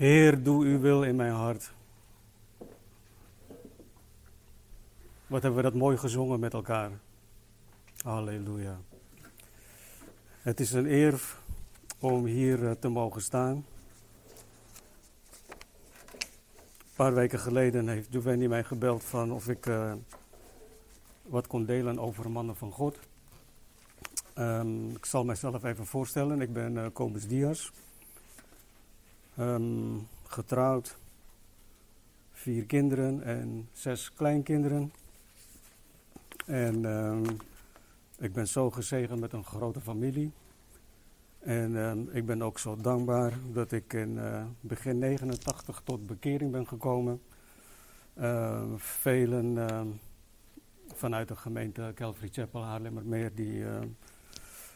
Heer, doe uw wil in mijn hart. Wat hebben we dat mooi gezongen met elkaar. Halleluja. Het is een eer om hier eh, te mogen staan. Een paar weken geleden heeft Giovanni mij gebeld van of ik uh, wat kon delen over mannen van God. Um, ik zal mijzelf even voorstellen. Ik ben uh, Diaz. Um, getrouwd. Vier kinderen en zes kleinkinderen. En um, ik ben zo gezegend met een grote familie. En uh, ik ben ook zo dankbaar dat ik in uh, begin 89 tot bekering ben gekomen. Velen vanuit de gemeente Calvary Chapel Haarlemmermeer die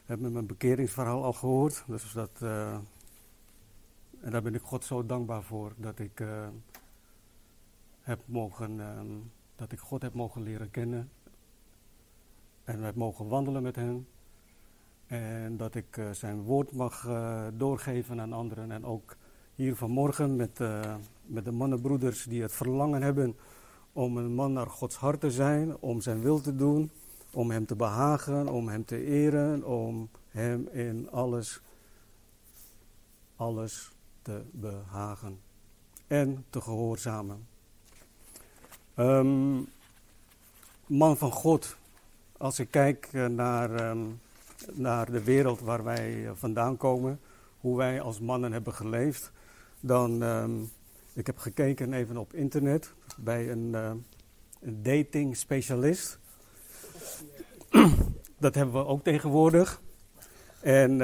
hebben mijn bekeringsverhaal al gehoord. Dus dat, en daar ben ik God zo dankbaar voor dat ik, heb mogen, dat ik God heb mogen leren kennen. En heb mogen wandelen met hem. En dat ik uh, zijn woord mag uh, doorgeven aan anderen. En ook hier vanmorgen met, met de mannenbroeders die het verlangen hebben om een man naar Gods hart te zijn, om zijn wil te doen, om hem te behagen, om hem te eren, om hem in alles, alles te behagen en te gehoorzamen. Um, man van God, als ik kijk naar. Um, naar de wereld waar wij vandaan komen, hoe wij als mannen hebben geleefd, dan, um, ik heb gekeken even op internet bij een, uh, een dating specialist. Dat hebben we ook tegenwoordig. En,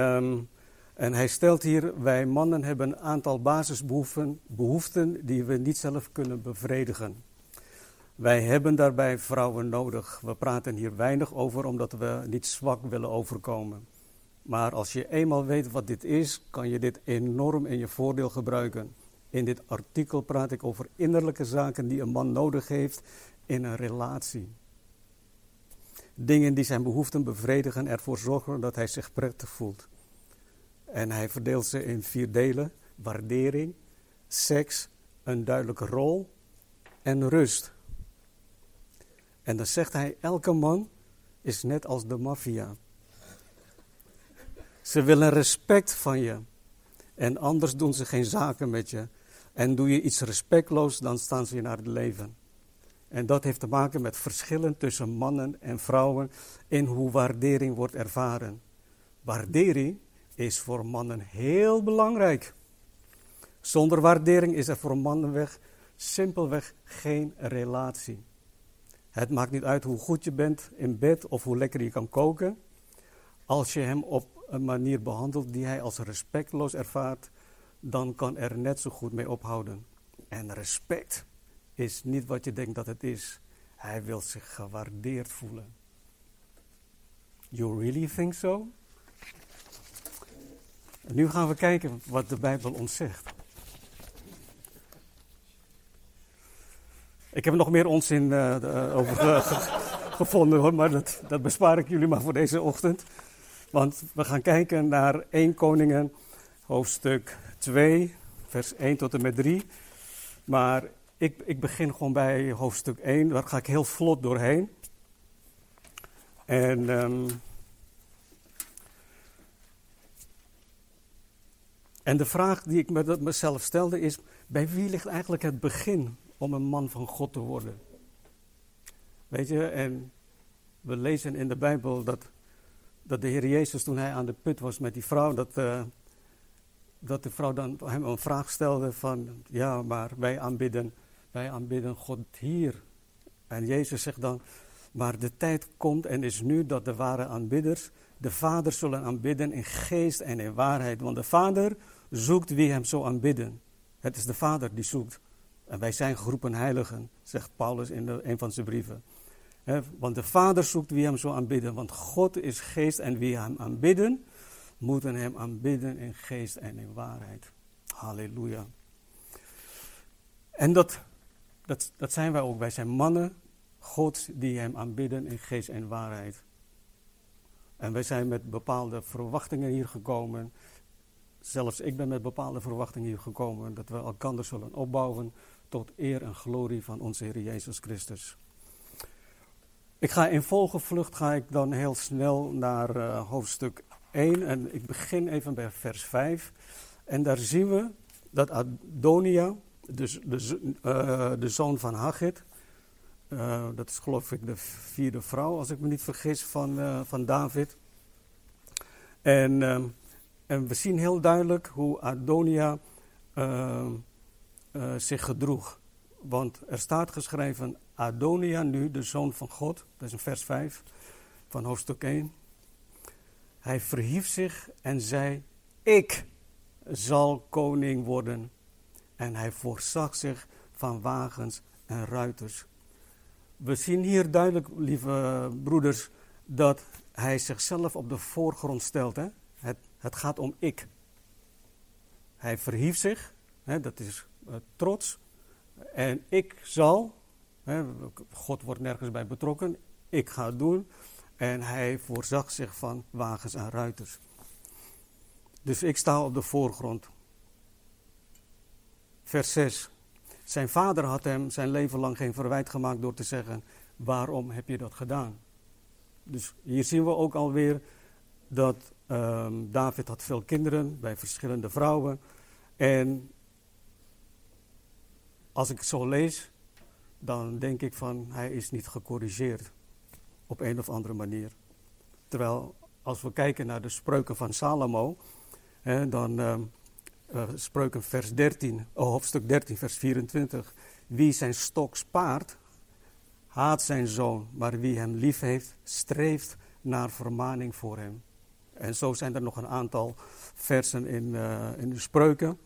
en hij stelt hier, wij mannen hebben een aantal basisbehoeften behoeften die we niet zelf kunnen bevredigen. Wij hebben daarbij vrouwen nodig. We praten hier weinig over omdat we niet zwak willen overkomen. Maar als je eenmaal weet wat dit is, kan je dit enorm in je voordeel gebruiken. In dit artikel praat ik over innerlijke zaken die een man nodig heeft in een relatie. Dingen die zijn behoeften bevredigen, ervoor zorgen dat hij zich prettig voelt. En hij verdeelt ze in vier delen: waardering, seks, een duidelijke rol en rust. En dan zegt hij, elke man is net als de maffia. Ze willen respect van je. En anders doen ze geen zaken met je. En doe je iets respectloos, dan staan ze je naar het leven. En dat heeft te maken met verschillen tussen mannen en vrouwen in hoe waardering wordt ervaren. Waardering is voor mannen heel belangrijk. Zonder waardering is er voor mannen weg simpelweg geen relatie. Het maakt niet uit hoe goed je bent in bed of hoe lekker je kan koken. Als je hem op een manier behandelt die hij als respectloos ervaart, dan kan er net zo goed mee ophouden. En respect is niet wat je denkt dat het is. Hij wil zich gewaardeerd voelen. You really think so? Nu gaan we kijken wat de Bijbel ons zegt. Ik heb nog meer onzin uh, over gevonden hoor, maar dat, dat bespaar ik jullie maar voor deze ochtend. Want we gaan kijken naar 1 Koningen, hoofdstuk 2, vers 1 tot en met 3. Maar ik, ik begin gewoon bij hoofdstuk 1, daar ga ik heel vlot doorheen. En um, En de vraag die ik mezelf stelde is: bij wie ligt eigenlijk het begin om een man van God te worden. Weet je, en we lezen in de Bijbel dat, dat de Heer Jezus toen hij aan de put was met die vrouw, dat, uh, dat de vrouw dan hem een vraag stelde van, ja, maar wij aanbidden, wij aanbidden God hier. En Jezus zegt dan, maar de tijd komt en is nu dat de ware aanbidders de Vader zullen aanbidden in geest en in waarheid. Want de Vader zoekt wie hem zo aanbidden. Het is de Vader die zoekt. En wij zijn geroepen heiligen, zegt Paulus in een van zijn brieven. want de Vader zoekt wie hem zo aanbidden. Want God is geest en wie hem aanbidden, moeten hem aanbidden in geest en in waarheid. Halleluja. En dat, dat, dat zijn wij ook. Wij zijn mannen, God, die hem aanbidden in geest en waarheid. En wij zijn met bepaalde verwachtingen hier gekomen. Zelfs ik ben met bepaalde verwachtingen hier gekomen. Dat we elkaar zullen opbouwen tot eer en glorie van onze Heer Jezus Christus. Ik ga in volgevlucht ga ik dan heel snel naar uh, hoofdstuk 1 en ik begin even bij vers 5. En daar zien we dat Adonia, dus de, uh, de zoon van Hagit, uh, dat is geloof ik de vierde vrouw, als ik me niet vergis, van, van David. En, en we zien heel duidelijk hoe Adonia uh, zich gedroeg. Want er staat geschreven, Adonia nu, de zoon van God, dat is in vers 5 van hoofdstuk 1. Hij verhief zich en zei, ik zal koning worden. En hij voorzag zich van wagens en ruiters. We zien hier duidelijk, lieve broeders, dat hij zichzelf op de voorgrond stelt. Hè? Het, gaat om ik. Hij verhief zich, hè, dat is eh, trots. En ik zal, hè, God wordt nergens bij betrokken, ik ga het doen. En hij voorzag zich van wagens en ruiters. Dus ik sta op de voorgrond. Vers 6. Zijn vader had hem zijn leven lang geen verwijt gemaakt door te zeggen: Waarom heb je dat gedaan? Dus hier zien we ook alweer dat um, David had veel kinderen bij verschillende vrouwen. En als ik het zo lees, dan denk ik van hij is niet gecorrigeerd op een of andere manier. Terwijl als we kijken naar de spreuken van Salomo, hè, dan uh, uh, spreuken vers 13, oh, hoofdstuk 13, vers 24. Wie zijn stok spaart, haat zijn zoon, maar wie hem lief heeft, streeft naar vermaning voor hem. En zo zijn er nog een aantal versen in, uh, in de spreuken.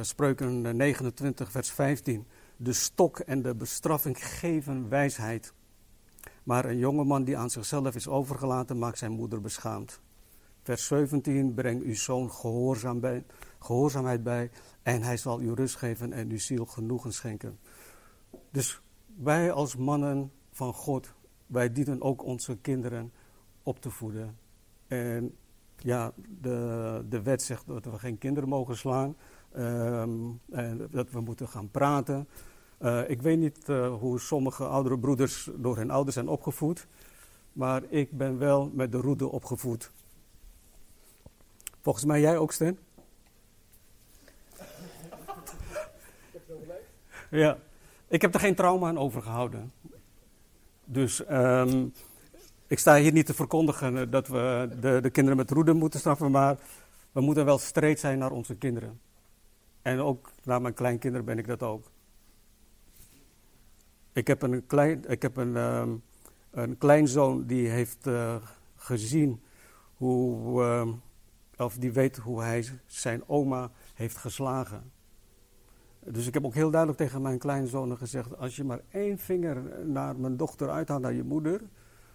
Spreuken 29, vers 15. De stok en de bestraffing geven wijsheid. Maar een jongeman die aan zichzelf is overgelaten, maakt zijn moeder beschaamd. Vers 17. Breng uw zoon bij, gehoorzaamheid bij. En hij zal u rust geven en uw ziel genoegen schenken. Dus wij als mannen van God, wij dienen ook onze kinderen op te voeden. En ja, de, de wet zegt dat we geen kinderen mogen slaan. Um, en dat we moeten gaan praten. Uh, ik weet niet uh, hoe sommige oudere broeders door hun ouders zijn opgevoed. Maar ik ben wel met de roede opgevoed. Volgens mij jij ook, Sten? Ja, ik heb er geen trauma aan overgehouden. Dus um, ik sta hier niet te verkondigen dat we de, de kinderen met roede moeten straffen, maar we moeten wel streed zijn naar onze kinderen. En ook naar mijn kleinkinderen ben ik dat ook. Ik heb een, klein, ik heb een, um, een kleinzoon die heeft uh, gezien hoe, uh, of die weet hoe hij zijn oma heeft geslagen. Dus ik heb ook heel duidelijk tegen mijn kleinzonen gezegd: als je maar één vinger naar mijn dochter uithaalt, naar je moeder,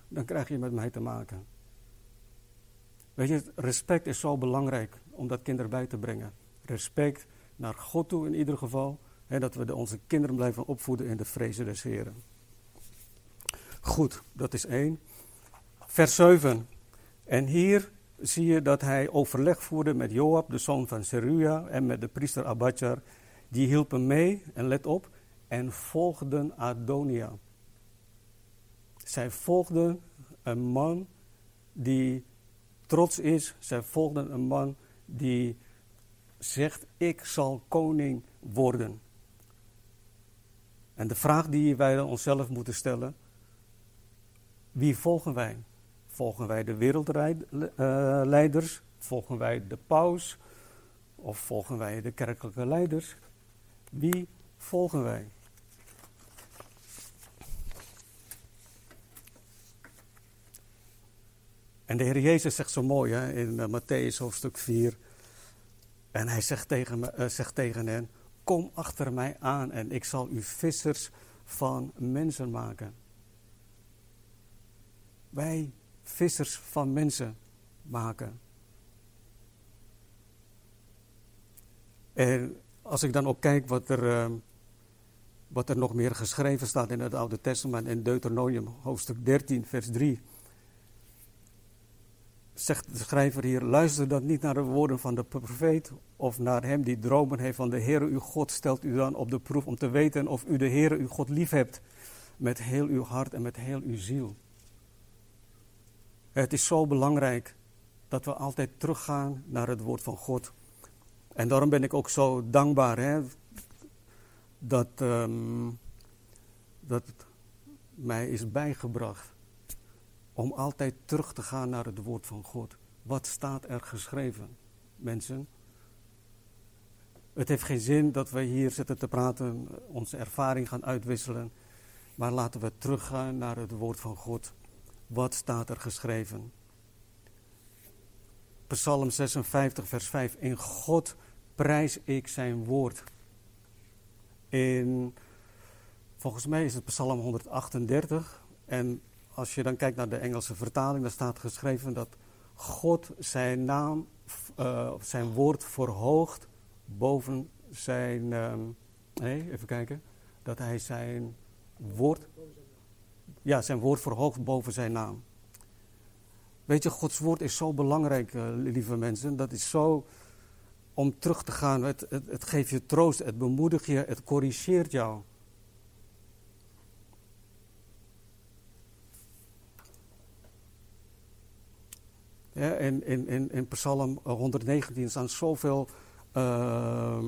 dan krijg je met mij te maken. Weet je, respect is zo belangrijk om dat kind erbij te brengen. Respect naar God toe in ieder geval. Hè, dat we de, onze kinderen blijven opvoeden in de vrezen des Heren. Goed, dat is één. Vers 7. En hier zie je dat hij overleg voerde met Joab, de zoon van Seruja, en met de priester Abadjar. Die hielpen mee, en let op, en volgden Adonia. Zij volgden een man die trots is. Zij volgden een man die zegt: Ik zal koning worden. En de vraag die wij onszelf moeten Wie volgen wij? Volgen wij de wereldleiders? Volgen wij de paus? Of volgen wij de kerkelijke leiders? Wie volgen wij? En de Heer Jezus zegt zo mooi hè, in uh, Matthäus hoofdstuk 4. En hij zegt tegen, uh, zegt tegen hen: kom achter mij aan en ik zal u vissers van mensen maken. Wij vissers van mensen maken. En als ik dan ook kijk wat er, uh, wat er nog meer geschreven staat in het Oude Testament, in Deuteronomium hoofdstuk 13, vers 3 zegt de schrijver hier, luister dan niet naar de woorden van de profeet of naar hem die dromen heeft van de Heere uw God, stelt u dan op de proef om te weten of u de Heere uw God lief hebt met heel uw hart en met heel uw ziel. Het is zo belangrijk dat we altijd teruggaan naar het woord van God. En daarom ben ik ook zo dankbaar hè, dat, um, dat mij is bijgebracht om altijd terug te gaan naar het woord van God. Wat staat er geschreven, mensen? Het heeft geen zin dat we hier zitten te praten, onze ervaring gaan uitwisselen. Maar laten we teruggaan naar het woord van God. Wat staat er geschreven? Psalm 56, vers 5. In God prijs ik zijn woord. In, volgens mij is het Psalm 138. En als je dan kijkt naar de Engelse vertaling, dan staat geschreven dat God zijn naam, uh, zijn woord verhoogt boven zijn. Nee, even kijken. Dat hij zijn woord. Ja, zijn woord verhoogt boven zijn naam. Weet je, Gods woord is zo belangrijk, uh, lieve mensen. Dat is zo om terug te gaan. Het, het, het geeft je troost, het bemoedigt je, het corrigeert jou. In, in, in, Psalm 119 staan zoveel uh,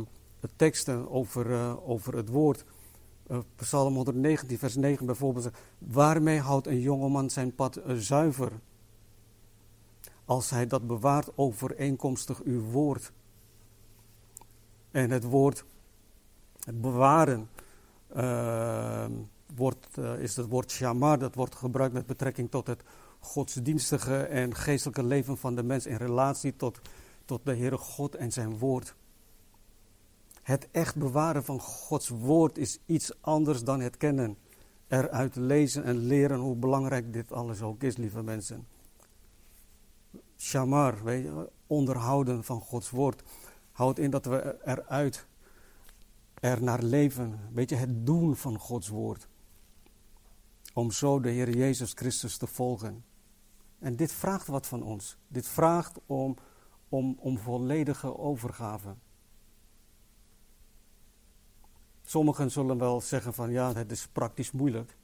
teksten over, uh, over het woord. Uh, Psalm 119, vers 9 bijvoorbeeld. Waarmee houdt een jongeman zijn pad zuiver? Als hij dat bewaart overeenkomstig uw woord. En het woord, het bewaren, wordt, is het woord shamar. Dat wordt gebruikt met betrekking tot het godsdienstige en geestelijke leven van de mens in relatie tot, tot de Heere God en zijn woord. Het echt bewaren van Gods woord is iets anders dan het kennen. Eruit lezen en leren hoe belangrijk dit alles ook is, lieve mensen. Shamar, weet je, onderhouden van Gods woord, houdt in dat we eruit, er naar leven. Weet je, het doen van Gods woord. Om zo de Heer Jezus Christus te volgen. En dit vraagt wat van ons. Dit vraagt om, om, om volledige overgave. Sommigen zullen wel zeggen van ja, het is praktisch moeilijk.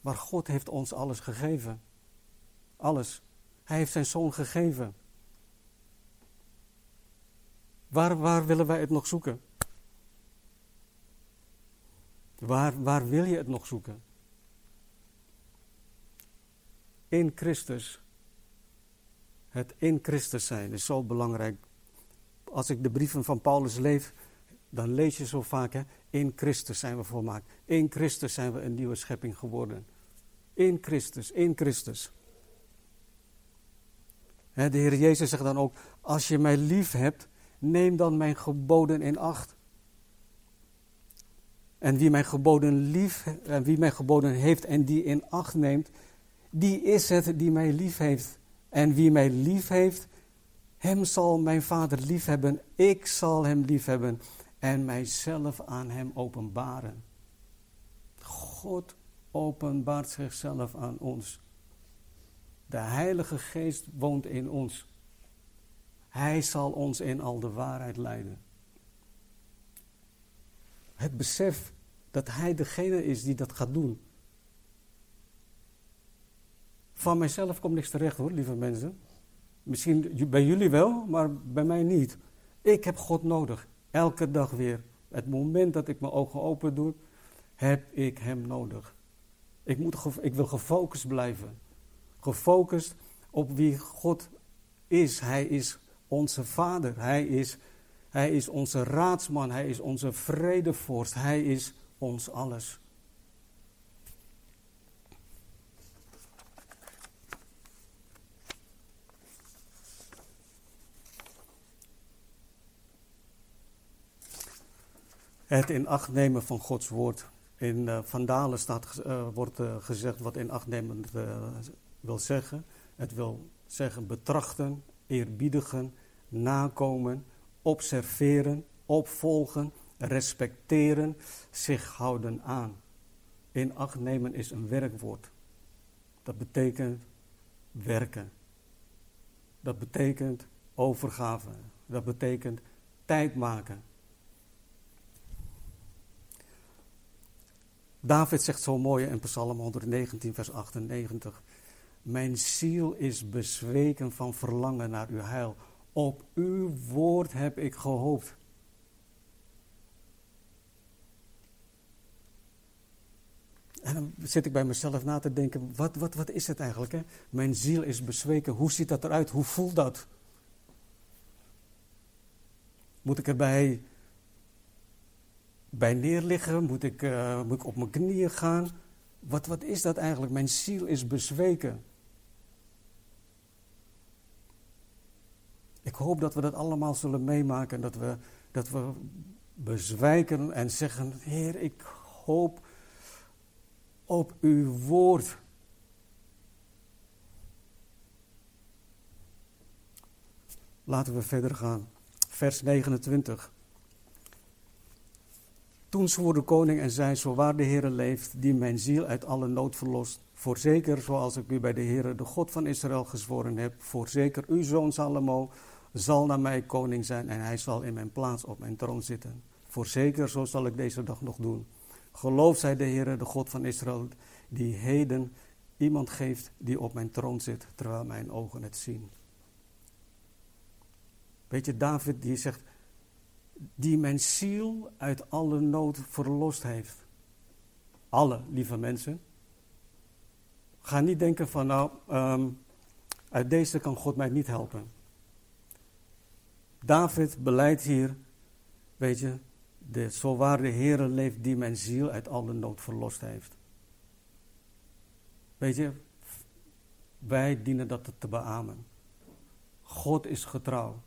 Maar God heeft ons alles gegeven. Alles. Hij heeft zijn zoon gegeven. Waar, waar willen wij het nog zoeken? Waar, waar wil je het nog zoeken? In Christus. Het in Christus zijn is zo belangrijk. Als ik de brieven van Paulus leef, dan lees je zo vaak, hè, in Christus zijn we volmaakt. In Christus zijn we een nieuwe schepping geworden. In Christus, in Christus. de Heer Jezus zegt dan ook, als je mij lief hebt, neem dan mijn geboden in acht. En wie mijn geboden lief, en wie mijn geboden heeft en die in acht neemt, die is het die mij lief heeft. En wie mij lief heeft, hem zal mijn vader lief hebben. Ik zal hem lief hebben en mijzelf aan hem openbaren. God openbaart zichzelf aan ons. De Heilige Geest woont in ons. Hij zal ons in al de waarheid leiden. Het besef dat Hij degene is die dat gaat doen. Van mijzelf komt niks terecht hoor, lieve mensen. Misschien bij jullie wel, maar bij mij niet. Ik heb God nodig. Elke dag weer. Het moment dat ik mijn ogen open doe, heb ik Hem nodig. Ik, moet, ik wil gefocust blijven. Gefocust op wie God is. Hij is onze Vader. Hij is, hij is onze raadsman. Hij is onze vredevorst. Hij is ons alles. Het in acht nemen van Gods woord. In uh, Vandalen staat, uh, wordt uh, gezegd wat in acht nemen wil zeggen. Het wil zeggen betrachten, eerbiedigen, nakomen, observeren, opvolgen, respecteren, zich houden aan. In acht nemen is een werkwoord. Dat betekent werken. Dat betekent overgave. Dat betekent tijd maken. David zegt zo mooi in Psalm 119, vers 98. Mijn ziel is bezweken van verlangen naar uw heil. Op uw woord heb ik gehoopt. En dan zit ik bij mezelf na te denken, wat, wat, wat is het eigenlijk? Hè? Mijn ziel is bezweken. Hoe ziet dat eruit? Hoe voelt dat? Moet ik erbij bij neerliggen? Moet ik, uh, moet ik op mijn knieën gaan? Wat, wat is dat eigenlijk? Mijn ziel is bezweken. Ik hoop dat we dat allemaal zullen meemaken. Dat we, dat we bezwijken en zeggen: Heer, ik hoop op uw woord. Laten we verder gaan. Vers 29. Toen zwoer de koning en zei, zo waar de Heere leeft, die mijn ziel uit alle nood verlost. Voorzeker, zoals ik u bij de Heere, de God van Israël, gezworen heb, voorzeker, uw zoon Salomo zal naar mij koning zijn en hij zal in mijn plaats op mijn troon zitten. Voorzeker, zo zal ik deze dag nog doen. Geloof zij de Heere, de God van Israël, die heden iemand geeft die op mijn troon zit, terwijl mijn ogen het zien. Weet je, David die zegt, die mijn ziel uit alle nood verlost heeft. Alle, lieve mensen. Ga niet denken van, nou, um, uit deze kan God mij niet helpen. David beleidt hier, weet je, de, zo waar de Heer leeft die mijn ziel uit alle nood verlost heeft. Weet je, wij dienen dat te beamen. God is getrouw.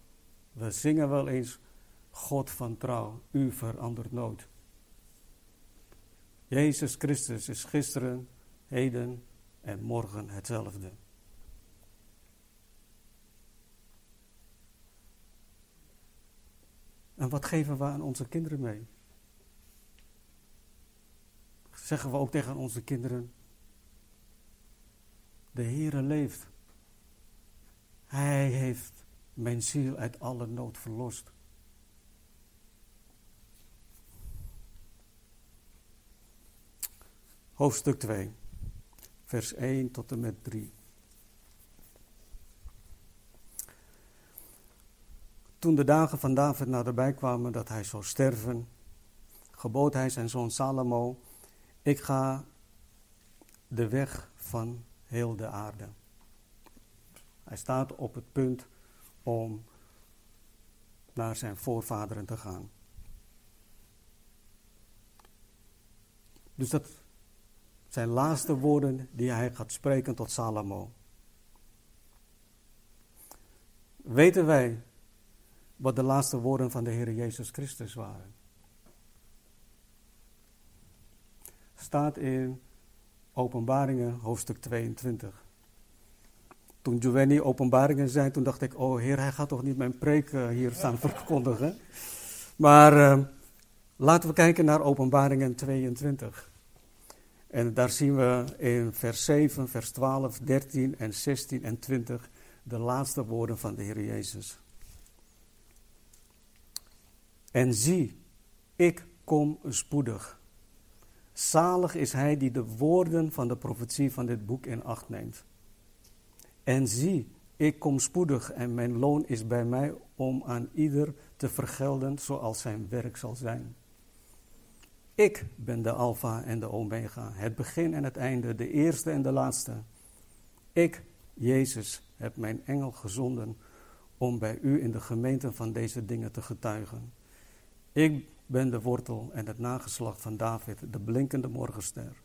We zingen wel eens, God van trouw, u verandert nooit. Jezus Christus is gisteren, heden en morgen hetzelfde. En wat geven we aan onze kinderen mee? Zeggen we ook tegen onze kinderen: De Heere leeft. Hij heeft mijn ziel uit alle nood verlost. Hoofdstuk 2, vers 1 tot en met 3. Toen de dagen van David naderbij kwamen dat hij zou sterven, gebood hij zijn zoon Salomo: Ik ga de weg van heel de aarde. Hij staat op het punt om naar zijn voorvaderen te gaan. Dus dat zijn laatste woorden die hij gaat spreken tot Salomo. Weten wij wat de laatste woorden van de Heer Jezus Christus waren? Staat in Openbaringen hoofdstuk 22. Toen Giovanni openbaringen zei, toen dacht ik, oh Heer, hij gaat toch niet mijn preek uh, hier staan verkondigen. Maar uh, laten we kijken naar Openbaringen 22. En daar zien we in vers 7, vers 12, 13 en 16 en 20 de laatste woorden van de Heer Jezus. En zie, ik kom spoedig. Zalig is hij die de woorden van de profetie van dit boek in acht neemt. En zie, ik kom spoedig en mijn loon is bij mij om aan ieder te vergelden zoals zijn werk zal zijn. Ik ben de Alpha en de Omega, het begin en het einde, de eerste en de laatste. Ik, Jezus, heb mijn engel gezonden om bij u in de gemeente van deze dingen te getuigen. Ik ben de wortel en het nageslacht van David, de blinkende morgenster.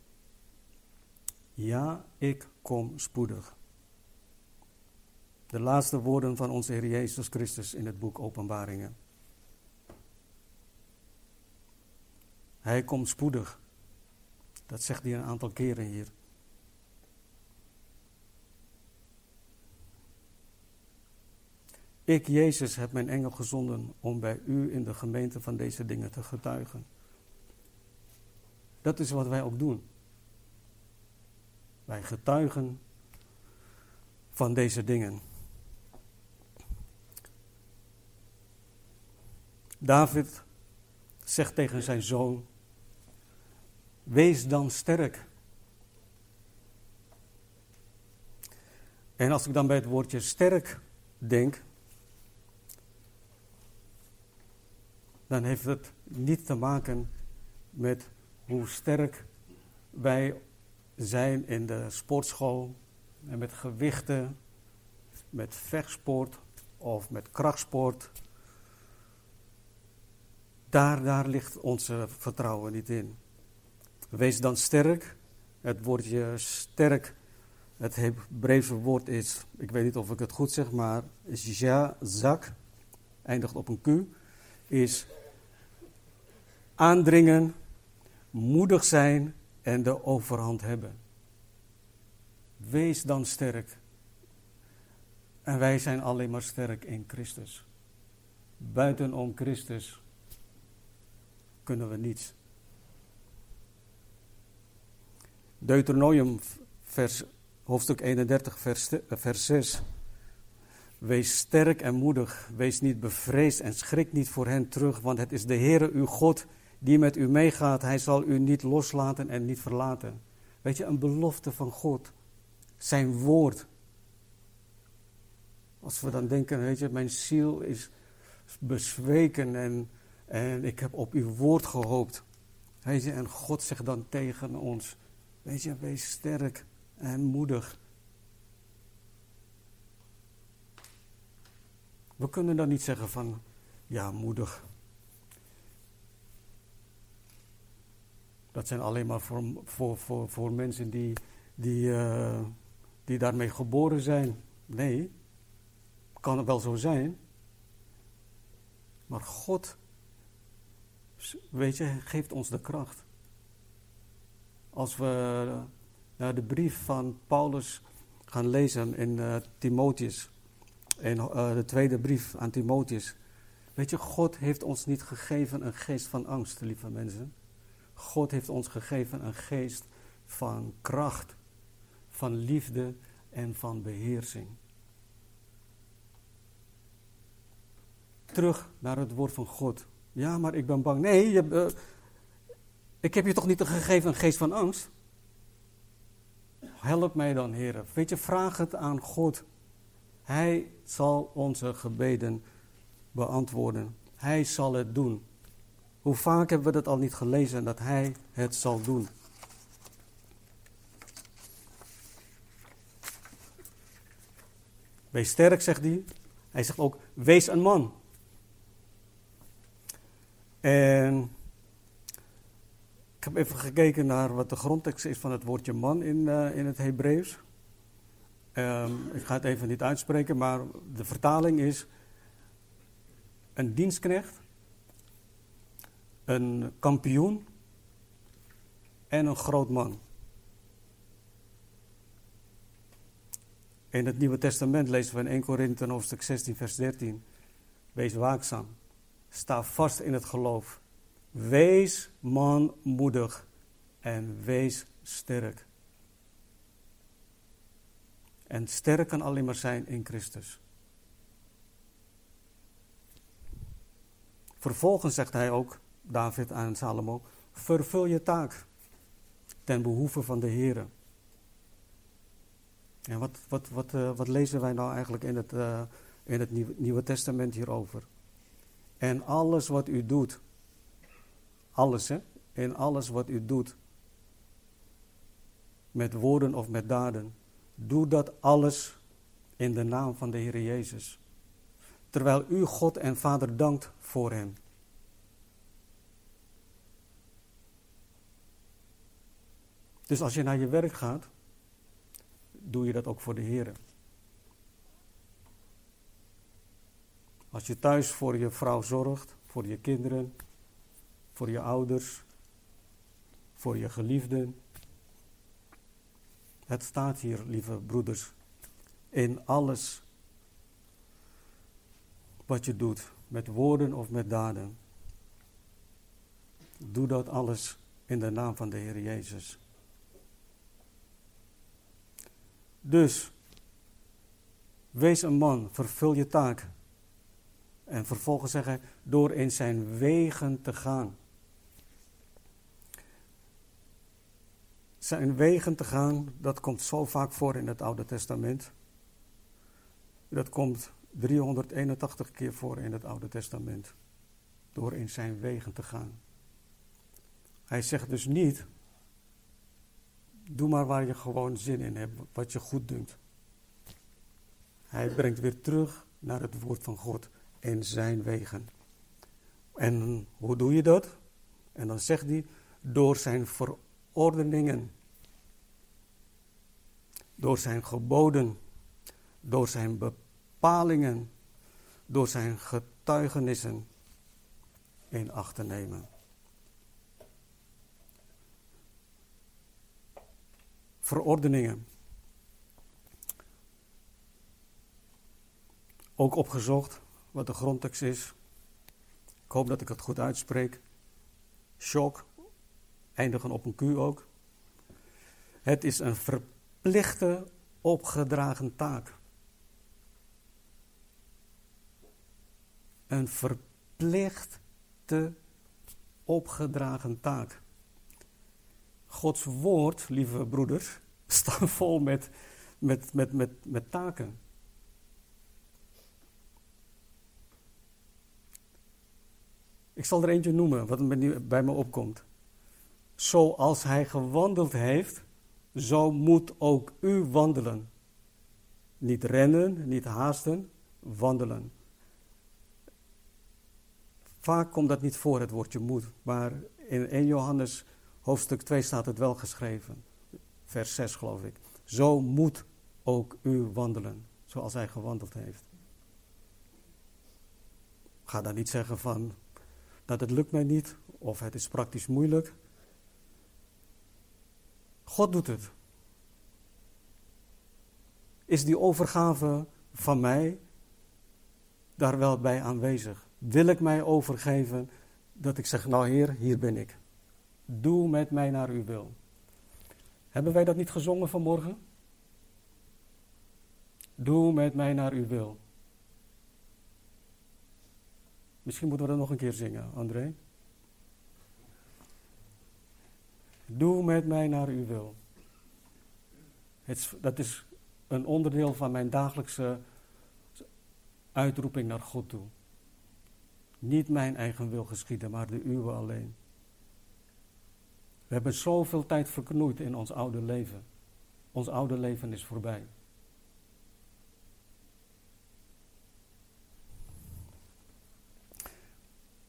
Ja, ik kom spoedig. De laatste woorden van onze Heer Jezus Christus in het boek Openbaringen. Hij komt spoedig. Dat zegt hij een aantal keren hier. Ik, Jezus, heb mijn engel gezonden om bij u in de gemeente van deze dingen te getuigen. Dat is wat wij ook doen. Wij getuigen van deze dingen. David zegt tegen zijn zoon: Wees dan sterk. En als ik dan bij het woordje sterk denk, dan heeft het niet te maken met hoe sterk wij zijn in de sportschool en met gewichten, met vechtsport of met krachtsport. Daar, daar ligt onze vertrouwen niet in. Wees dan sterk. Het woordje sterk, het Hebreeuwse woord is, ik weet niet of ik het goed zeg, maar is ja, zak, eindigt op een Q, is aandringen, moedig zijn en de overhand hebben. Wees dan sterk. En wij zijn alleen maar sterk in Christus. Buitenom Christus kunnen we niets. Deuteronomium hoofdstuk 31 vers, vers 6. Wees sterk en moedig, wees niet bevreesd en schrik niet voor hen terug, want het is de Heere uw God die met u meegaat. Hij zal u niet loslaten en niet verlaten. Weet je, een belofte van God. Zijn woord. Als we dan denken, weet je, mijn ziel is bezweken en, en ik heb op uw woord gehoopt. Weet en God zegt dan tegen ons, weet je, wees sterk en moedig. We kunnen dan niet zeggen van, ja, moedig. Dat zijn alleen maar voor, voor, voor, voor mensen die, die, uh, die daarmee geboren zijn. Nee, kan het wel zo zijn. Maar God, weet je, geeft ons de kracht. Als we naar de brief van Paulus gaan lezen in uh, Timotheus, in uh, de tweede brief aan Timotheus. Weet je, God heeft ons niet gegeven een geest van angst, lieve mensen. God heeft ons gegeven een geest van kracht, van liefde en van beheersing. Terug naar het woord van God. Ja, maar ik ben bang. Nee, je, ik heb je toch niet gegeven een geest van angst? Help mij dan, heren. Weet je, vraag het aan God. Hij zal onze gebeden beantwoorden. Hij zal het doen. Hoe vaak hebben we dat al niet gelezen dat Hij het zal doen? Wees sterk, zegt hij. Hij zegt ook, wees een man. En heb even gekeken naar wat de grondtekst is van het woordje man in, uh, in het Hebreeuws. Um, ik ga het even niet uitspreken, maar de vertaling is een dienstknecht een kampioen en een groot man. In het Nieuwe Testament lezen we in 1 Korinthe hoofdstuk 16 vers 13. Wees waakzaam. Sta vast in het geloof. Wees manmoedig en wees sterk. En sterk kan alleen maar zijn in Christus. Vervolgens zegt hij ook: David aan Salomo, vervul je taak ten behoeve van de Heer. En wat, wat, wat, uh, wat lezen wij nou eigenlijk in het, uh, in het Nieuwe Testament hierover? En alles wat u doet, alles hè, in alles wat u doet, met woorden of met daden, doe dat alles in de naam van de Heer Jezus. Terwijl u God en Vader dankt voor hem. Dus als je naar je werk gaat, doe je dat ook voor de Heer. Als je thuis voor je vrouw zorgt, voor je kinderen, voor je ouders, voor je geliefden. Het staat hier, lieve broeders, in alles wat je doet, met woorden of met daden. Doe dat alles in de naam van de Heer Jezus. Dus, wees een man, vervul je taak. En vervolgens zeggen, door in zijn wegen te gaan. Zijn wegen te gaan, dat komt zo vaak voor in het Oude Testament. Dat komt 381 keer voor in het Oude Testament. Door in zijn wegen te gaan. Hij zegt dus niet, doe maar waar je gewoon zin in hebt, wat je goed doet. Hij brengt weer terug naar het woord van God en zijn wegen. En hoe doe je dat? En dan zegt hij, door zijn verordeningen, door zijn geboden, door zijn bepalingen, door zijn getuigenissen in acht te nemen. Verordeningen. Ook opgezocht wat de grondtekst is. Ik hoop dat ik het goed uitspreek. Shock, eindigen op een Q ook. Het is een verplichte opgedragen taak. Een verplichte opgedragen taak. Gods woord, lieve broeders, staat vol met, met, met, met, met taken. Ik zal er eentje noemen, wat bij me opkomt. Zoals hij gewandeld heeft, zo moet ook u wandelen. Niet rennen, niet haasten, wandelen. Vaak komt dat niet voor, het woordje moet. Maar in 1 Johannes hoofdstuk 2 staat het wel geschreven. Vers 6 geloof ik. Zo moet ook u wandelen, zoals hij gewandeld heeft. ga dan niet zeggen van, dat het lukt mij niet of het is praktisch moeilijk. God doet het. Is die overgave van mij daar wel bij aanwezig? Wil ik mij overgeven dat ik zeg, nou Heer, hier ben ik. Doe met mij naar uw wil. Hebben wij dat niet gezongen vanmorgen? Doe met mij naar uw wil. Misschien moeten we dat nog een keer zingen, André. Doe met mij naar uw wil. Het, dat is een onderdeel van mijn dagelijkse uitroeping naar God toe. Niet mijn eigen wil geschieden, maar de uwe alleen. We hebben zoveel tijd verknoeid in ons oude leven. Ons oude leven is voorbij.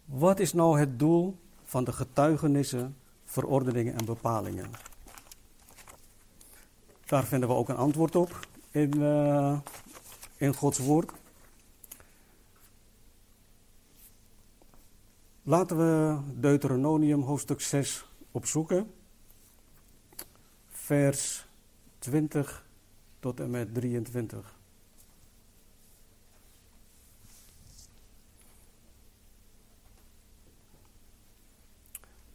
Wat is nou het doel van de getuigenissen, verordeningen en bepalingen? Daar vinden we ook een antwoord op in, uh, in Gods woord. Laten we Deuteronomium hoofdstuk 6 opzoeken. Vers 20 tot en met 23.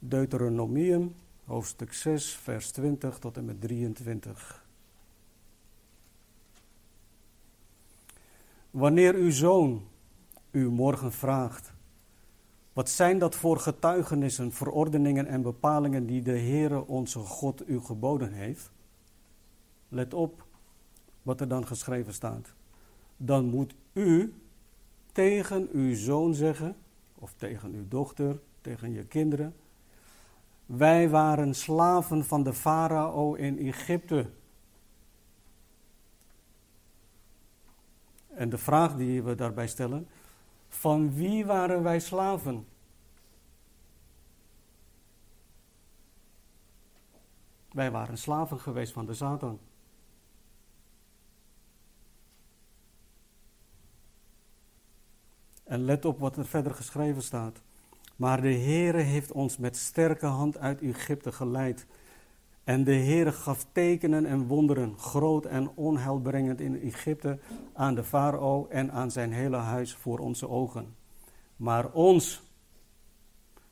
Deuteronomium, hoofdstuk 6, vers 20 tot en met 23. Wanneer uw zoon u morgen vraagt, wat zijn dat voor getuigenissen, verordeningen en bepalingen die de Heere onze God u geboden heeft? Let op wat er dan geschreven staat. Dan moet u tegen uw zoon zeggen, of tegen uw dochter, tegen je kinderen, wij waren slaven van de farao in Egypte. En de vraag die we daarbij stellen, van wie waren wij slaven? Wij waren slaven geweest van de Satan. En let op wat er verder geschreven staat. Maar de Heere heeft ons met sterke hand uit Egypte geleid. En de Heere gaf tekenen en wonderen, groot en onheilbrengend in Egypte, aan de farao en aan zijn hele huis voor onze ogen. Maar ons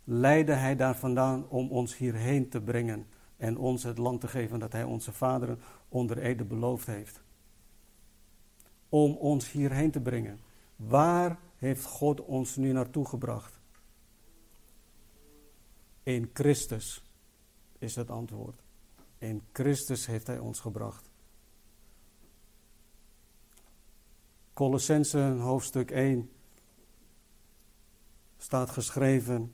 leidde hij daar vandaan om ons hierheen te brengen en ons het land te geven dat hij onze vaderen onder Ede beloofd heeft. Om ons hierheen te brengen. Waar heeft God ons nu naartoe gebracht? In Christus is het antwoord. In Christus heeft Hij ons gebracht. Colossense hoofdstuk 1 staat geschreven: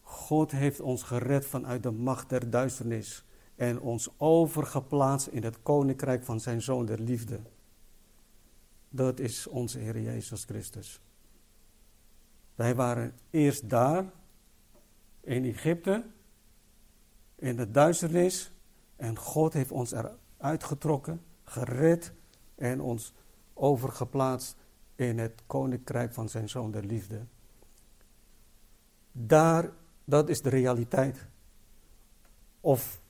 God heeft ons gered vanuit de macht der duisternis en ons overgeplaatst in het koninkrijk van zijn zoon der liefde. Dat is onze Heer Jezus Christus. Wij waren eerst daar, in Egypte, in de duisternis, en God heeft ons eruit getrokken, gered en ons overgeplaatst in het koninkrijk van zijn zoon der liefde. Daar, dat is de realiteit. Of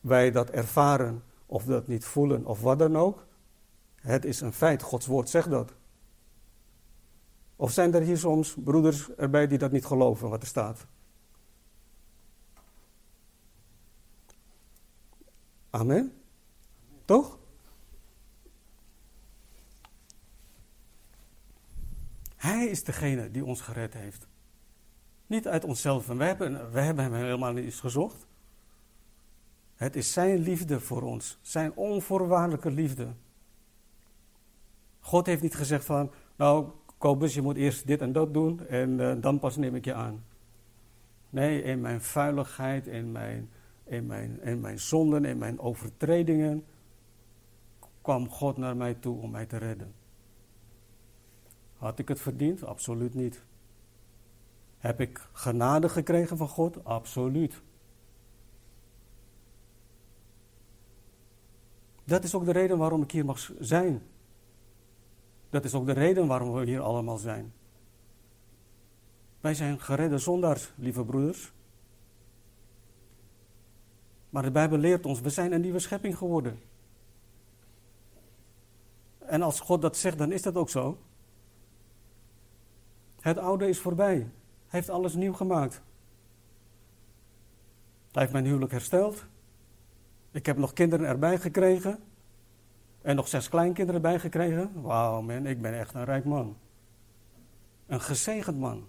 wij dat ervaren of dat niet voelen of wat dan ook. Het is een feit, Gods woord zegt dat. Of zijn er hier soms broeders erbij die dat niet geloven wat er staat? Amen. Toch? Hij is degene die ons gered heeft. Niet uit onszelf. En wij hebben, hebben hem helemaal niet eens gezocht. Het is zijn liefde voor ons. Zijn onvoorwaardelijke liefde. God heeft niet gezegd van, nou Kobus, je moet eerst dit en dat doen en uh, dan pas neem ik je aan. Nee, in mijn vuiligheid, in mijn in mijn, mijn zonden, in mijn overtredingen, kwam God naar mij toe om mij te redden. Had ik het verdiend? Absoluut niet. Heb ik genade gekregen van God? Absoluut. Dat is ook de reden waarom ik hier mag zijn. Dat is ook de reden waarom we hier allemaal zijn. Wij zijn geredde zondaars, lieve broeders. Maar de Bijbel leert ons, we zijn een nieuwe schepping geworden. En als God dat zegt, dan is dat ook zo. Het oude is voorbij. Hij heeft alles nieuw gemaakt. Hij heeft mijn huwelijk hersteld. Ik heb nog kinderen erbij gekregen. En nog zes kleinkinderen erbij gekregen. Wauw man, ik ben echt een rijk man. Een gezegend man.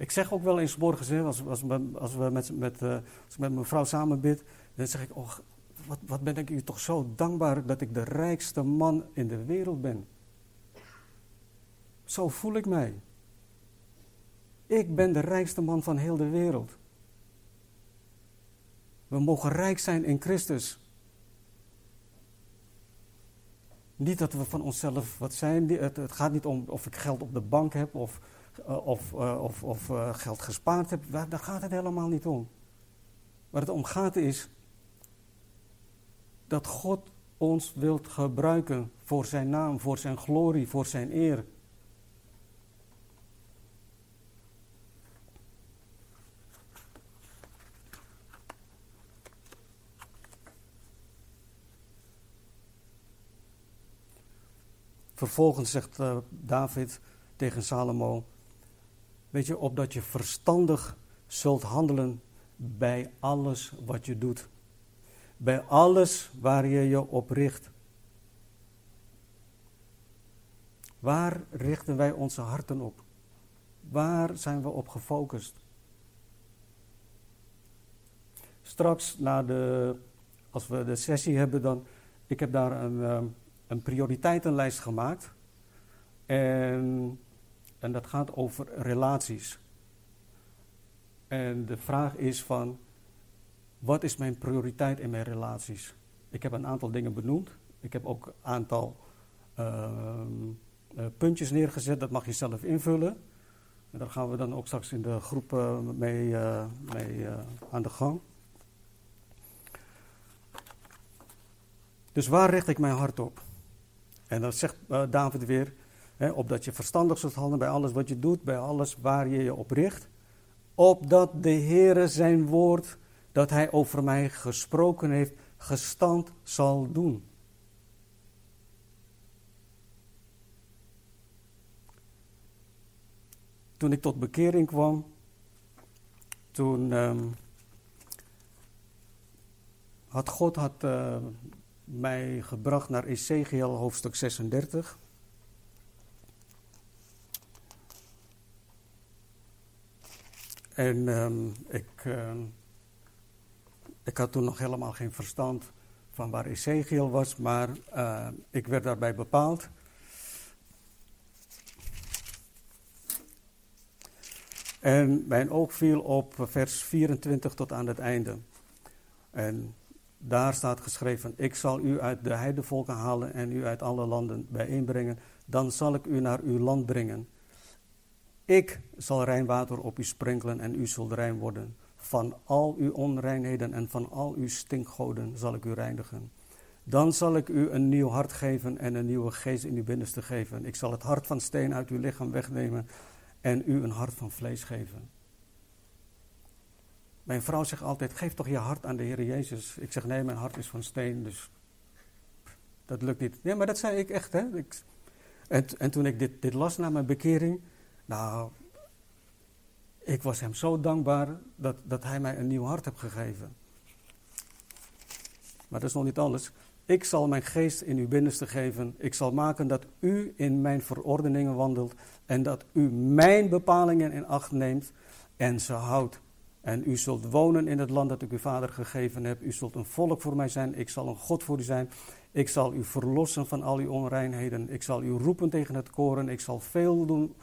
Ik zeg ook wel eens morgens, als, als, als, we met, met, als ik met mijn vrouw samen bid, dan zeg ik, wat, wat ben ik u toch zo dankbaar dat ik de rijkste man in de wereld ben. Zo voel ik mij. Ik ben de rijkste man van heel de wereld. We mogen rijk zijn in Christus. Niet dat we van onszelf wat zijn. Het, gaat niet om of ik geld op de bank heb of eh, of, uh, of, of uh, geld gespaard hebt, daar, daar gaat het helemaal niet om. Waar het om gaat is dat God ons wilt gebruiken voor zijn naam, voor zijn glorie, voor zijn eer. Vervolgens zegt David tegen Salomo: Weet je, opdat je verstandig zult handelen bij alles wat je doet. Bij alles waar je je op richt. Waar richten wij onze harten op? Waar zijn we op gefocust? Straks, na de, als we de sessie hebben, dan. Ik heb daar een, ehm, een prioriteitenlijst gemaakt. En en dat gaat over relaties. En de vraag is van, wat is mijn prioriteit in mijn relaties? Ik heb een aantal dingen benoemd. Ik heb ook een aantal uh, puntjes neergezet, dat mag je zelf invullen. En daar gaan we dan ook straks in de groep uh, mee, mee aan de gang. Dus waar richt ik mijn hart op? En dan zegt David weer, opdat je verstandig zult handelen bij alles wat je doet, bij alles waar je je op richt. opdat de Heere zijn woord dat hij over mij gesproken heeft, gestand zal doen. Toen ik tot bekering kwam, toen um, had God had, uh, mij gebracht naar Ezekiel hoofdstuk 36. En um, ik, uh, ik had toen nog helemaal geen verstand van waar Ezekiel was, maar uh, ik werd daarbij bepaald. En mijn oog viel op vers 24 tot aan het einde. En daar staat geschreven: Ik zal u uit de heidevolken halen en u uit alle landen bijeenbrengen. Dan zal ik u naar uw land brengen. Ik zal rein water op u sprenkelen en u zult rein worden. Van al uw onreinheden en van al uw stinkgoden zal ik u reinigen. Dan zal ik u een nieuw hart geven en een nieuwe geest in uw binnenste geven. Ik zal het hart van steen uit uw lichaam wegnemen en u een hart van vlees geven. Mijn vrouw zegt altijd: geef toch je hart aan de Heer Jezus. Ik zeg: nee, mijn hart is van steen, dus dat lukt niet. Nee, maar dat zei ik echt. Hè? Ik, en, en toen ik dit, dit las na mijn bekering, nou, ik was hem zo dankbaar dat, dat hij mij een nieuw hart heeft gegeven. Maar dat is nog niet alles. Ik zal mijn geest in uw binnenste geven. Ik zal maken dat u in mijn verordeningen wandelt en dat u mijn bepalingen in acht neemt en ze houdt. En u zult wonen in het land dat ik uw vader gegeven heb. U zult een volk voor mij zijn. Ik zal een God voor u zijn. Ik zal u verlossen van al uw onreinheden. Ik zal u roepen tegen het koren. Ik zal veel doen.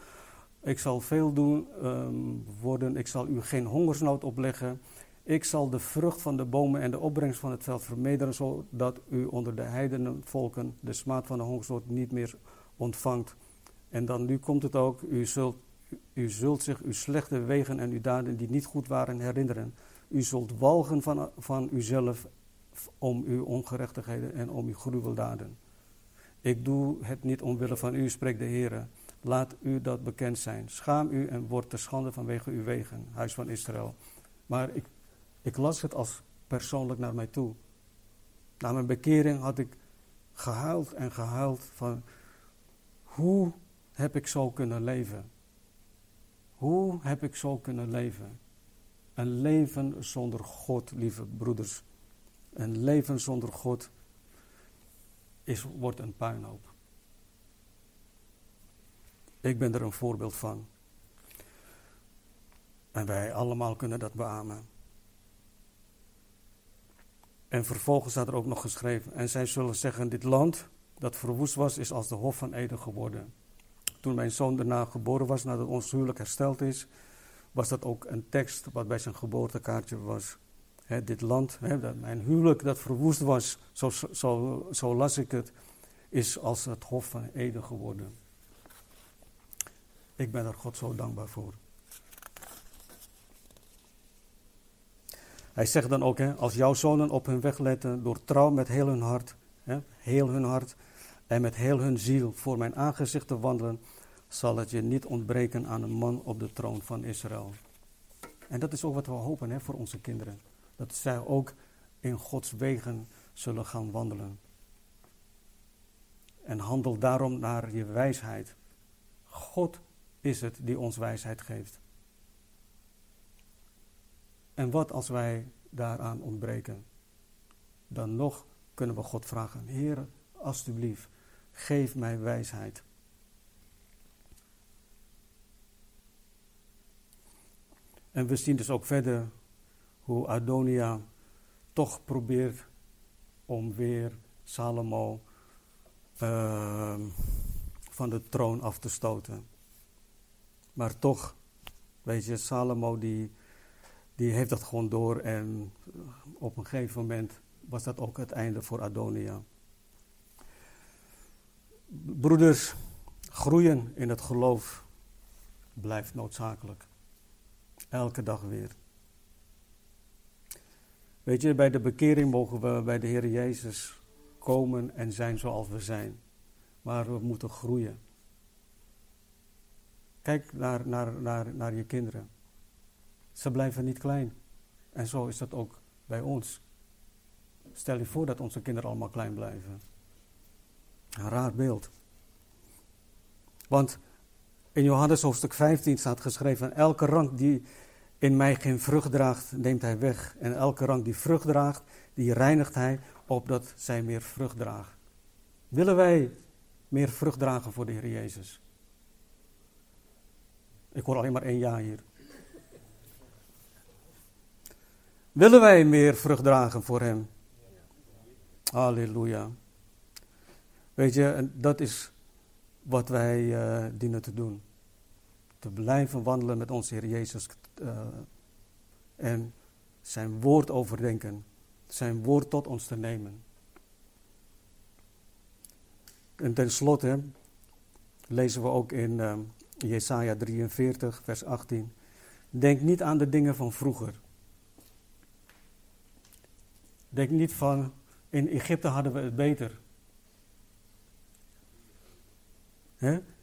Ik zal veel doen um, worden. Ik zal u geen hongersnood opleggen. Ik zal de vrucht van de bomen en de opbrengst van het veld vermederen, zodat u onder de heidenvolken de smaad van de hongersnood niet meer ontvangt. En dan nu komt het ook, u zult, u zult zich uw slechte wegen en uw daden die niet goed waren herinneren. U zult walgen van, van uzelf om uw ongerechtigheden en om uw gruweldaden. Ik doe het niet omwille van u, spreekt de Heer. Laat u dat bekend zijn. Schaam u en word te schande vanwege uw wegen, huis van Israël. Maar ik ik las het als persoonlijk naar mij toe. Na mijn bekering had ik gehuild en gehuild van hoe heb ik zo kunnen leven? Hoe heb ik zo kunnen leven? Een leven zonder God, lieve broeders. Een leven zonder God is, wordt een puinhoop. Ik ben er een voorbeeld van. En wij allemaal kunnen dat beamen. En vervolgens staat er ook nog geschreven: En zij zullen zeggen: Dit land dat verwoest was, is als de Hof van Eden geworden. Toen mijn zoon daarna geboren was, nadat ons huwelijk hersteld is, was dat ook een tekst wat bij zijn geboortekaartje was. dit land, dat mijn huwelijk dat verwoest was, zo, zo, zo las ik het, is als het Hof van Eden geworden. Ik ben er God zo dankbaar voor. Hij zegt dan ook, hè, als jouw zonen op hun weg letten door trouw met heel hun hart, hè, heel hun hart en met heel hun ziel voor mijn aangezicht te wandelen, zal het je niet ontbreken aan een man op de troon van Israël. En dat is ook wat we hopen hè, voor onze kinderen. Dat zij ook in Gods wegen zullen gaan wandelen. En handel daarom naar je wijsheid. God is het die ons wijsheid geeft. En wat als wij daaraan ontbreken? Dan nog kunnen we God vragen: Heer, alstublieft, geef mij wijsheid. En we zien dus ook verder hoe Adonia toch probeert om weer Salomo uh, van de troon af te stoten. Maar toch, weet je, Salomo die die heeft dat gewoon door en op een gegeven moment was dat ook het einde voor Adonia. Broeders, groeien in het geloof blijft noodzakelijk. Elke dag weer. Weet je, bij de bekering mogen we bij de Heer Jezus komen en zijn zoals we zijn. Maar we moeten groeien. Kijk naar, naar, naar, naar je kinderen. Ze blijven niet klein. En zo is dat ook bij ons. Stel je voor dat onze kinderen allemaal klein blijven. Een raar beeld. Want in Johannes hoofdstuk 15 staat geschreven: Elke rank die in mij geen vrucht draagt, neemt hij weg. En elke rank die vrucht draagt, die reinigt hij, opdat zij meer vrucht draagt. Willen wij meer vrucht dragen voor de Heer Jezus? Ik hoor alleen maar één ja hier. Willen wij meer vrucht dragen voor Hem? Halleluja. Weet je, dat is wat wij uh, dienen te doen. Te blijven wandelen met onze Heer Jezus uh, en zijn woord overdenken. Zijn woord tot ons te nemen. En tenslotte lezen we ook in uh, Jesaja 43, vers 18. Denk niet aan de dingen van vroeger. Denk niet van, in Egypte hadden we het beter.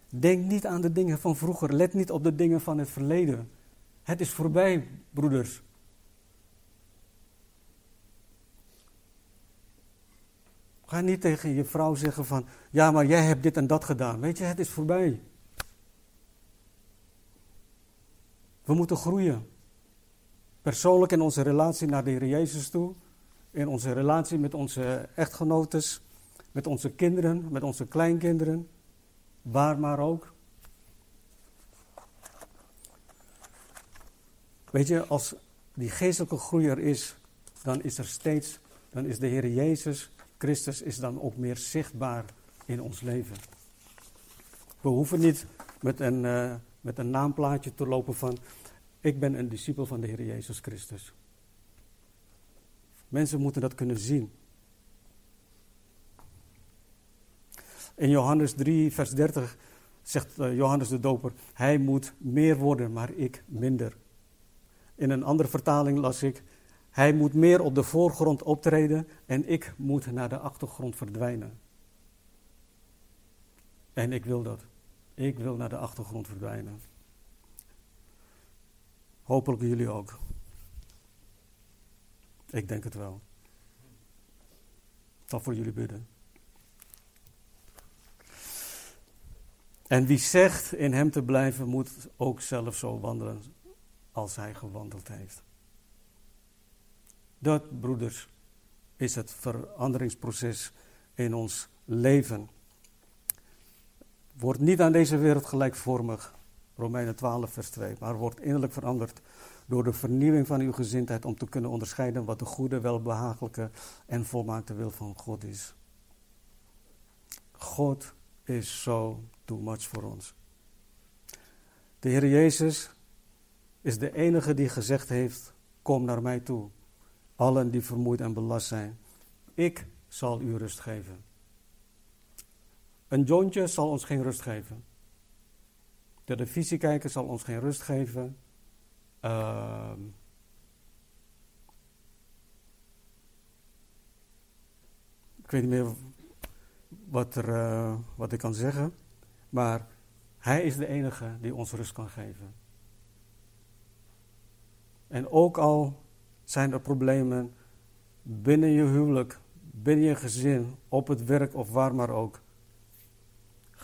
Denk niet aan de dingen van vroeger. Let niet op de dingen van het verleden. Het is voorbij, broeders. Ga niet tegen je vrouw zeggen van, ja, maar jij hebt dit en dat gedaan. Weet je, het is voorbij. We moeten groeien. Persoonlijk in onze relatie naar de Heer Jezus toe. In onze relatie met onze echtgenotes. Met onze kinderen, met onze kleinkinderen. Waar maar ook. Weet je, als die geestelijke groei er is, dan is er steeds, dan is de Heer Jezus Christus is dan ook meer zichtbaar in ons leven. We hoeven niet met een, uh, met een naamplaatje te lopen van, ik ben een discipel van de Heer Jezus Christus. Mensen moeten dat kunnen zien. In Johannes 3, vers 30 zegt uh, Johannes de Doper, hij moet meer worden, maar ik minder. In een andere vertaling las ik, hij moet meer op de voorgrond optreden en ik moet naar de achtergrond verdwijnen. En ik wil dat. Ik wil naar de achtergrond verdwijnen. Hopelijk jullie ook. Ik denk het wel. Zal voor jullie bidden. En wie zegt in hem te blijven, moet ook zelf zo wandelen als hij gewandeld heeft. Dat, broeders, is het veranderingsproces in ons leven. Word niet aan deze wereld gelijkvormig, Romeinen 12, vers 2, maar wordt innerlijk veranderd door de vernieuwing van uw gezindheid om te kunnen onderscheiden wat de goede, welbehagelijke en volmaakte wil van God is. God is zo too much voor ons. De Heer Jezus is de enige die gezegd heeft: Kom naar mij toe, allen die vermoeid en belast zijn. Ik zal u rust geven. Een jointje zal ons geen rust geven. De zal ons geen rust geven. Uh, ik weet niet meer wat, uh, wat ik kan zeggen. Maar Hij is de enige die ons rust kan geven. En ook al zijn er problemen binnen je huwelijk, binnen je gezin, op het werk of waar maar ook.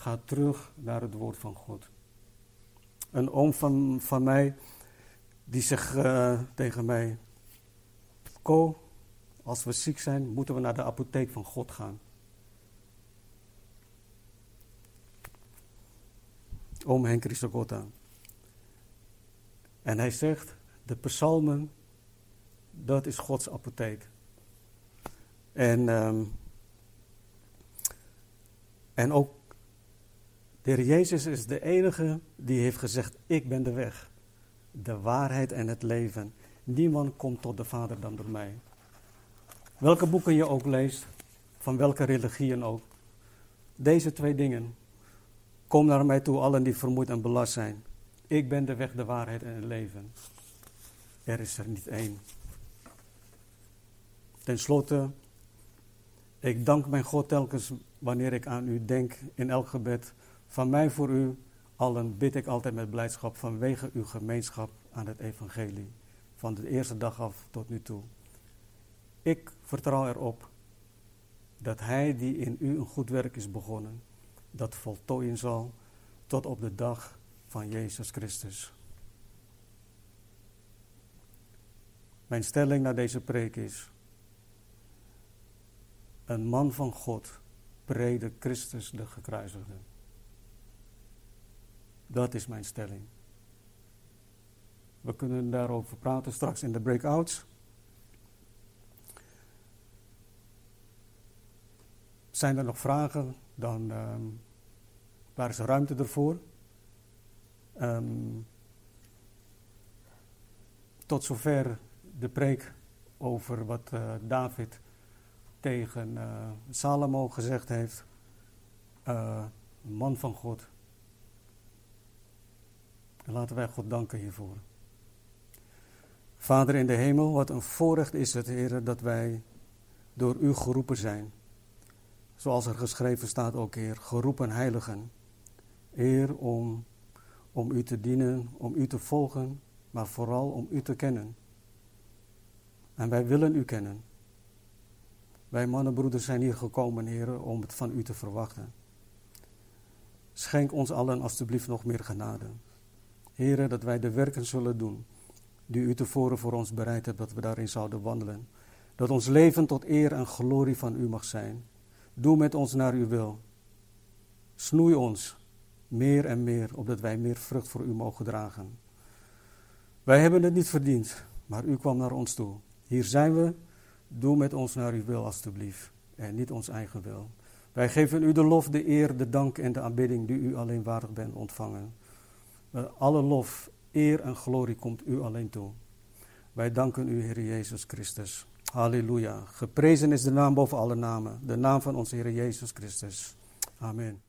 Ga terug naar het woord van God. Een oom van, van mij, die zegt uh, tegen mij: Ko, als we ziek zijn, moeten we naar de apotheek van God gaan. Oom Henk Risogotta. En hij zegt: De psalmen dat is Gods apotheek. En, um, en ook de Heer Jezus is de enige die heeft gezegd: Ik ben de weg, de waarheid en het leven. Niemand komt tot de Vader dan door mij. Welke boeken je ook leest, van welke religieën ook. Deze twee dingen. Kom naar mij toe, allen die vermoeid en belast zijn. Ik ben de weg, de waarheid en het leven. Er is er niet één. Ten slotte, ik dank mijn God telkens wanneer ik aan u denk in elk gebed. Van mij voor u allen bid ik altijd met blijdschap vanwege uw gemeenschap aan het evangelie. van de eerste dag af tot nu toe. Ik vertrouw erop dat Hij die in u een goed werk is begonnen, dat voltooien zal tot op de dag van Jezus Christus. Mijn stelling naar deze preek is: een man van God predikt Christus de gekruisigde. Dat is mijn stelling. We kunnen daarover praten straks in de breakouts. Zijn er nog vragen? Dan um, waar is ruimte ervoor? Um, tot zover de preek over wat uh, David tegen uh, Salomo gezegd heeft. Uh, man van God. En laten wij God danken hiervoor. Vader in de hemel, wat een voorrecht is het, Heer, dat wij door U geroepen zijn. Zoals er geschreven staat ook, Heer, geroepen heiligen. Heer, om, om U te dienen, om U te volgen, maar vooral om U te kennen. En wij willen U kennen. Wij mannenbroeders zijn hier gekomen, Heer, om het van U te verwachten. Schenk ons allen alstublieft nog meer genade. Heer, dat wij de werken zullen doen die U tevoren voor ons bereid hebt, dat we daarin zouden wandelen. Dat ons leven tot eer en glorie van U mag zijn. Doe met ons naar Uw wil. Snoei ons meer en meer, opdat wij meer vrucht voor U mogen dragen. Wij hebben het niet verdiend, maar U kwam naar ons toe. Hier zijn we. Doe met ons naar uw wil, alstublieft. En niet ons eigen wil. Wij geven u de lof, de eer, de dank en de aanbidding die u alleen waardig bent ontvangen. Alle lof, eer en glorie komt u alleen toe. Wij danken u, Heer Jezus Christus. Halleluja. Geprezen is de naam boven alle namen. De naam van onze Heer Jezus Christus. Amen.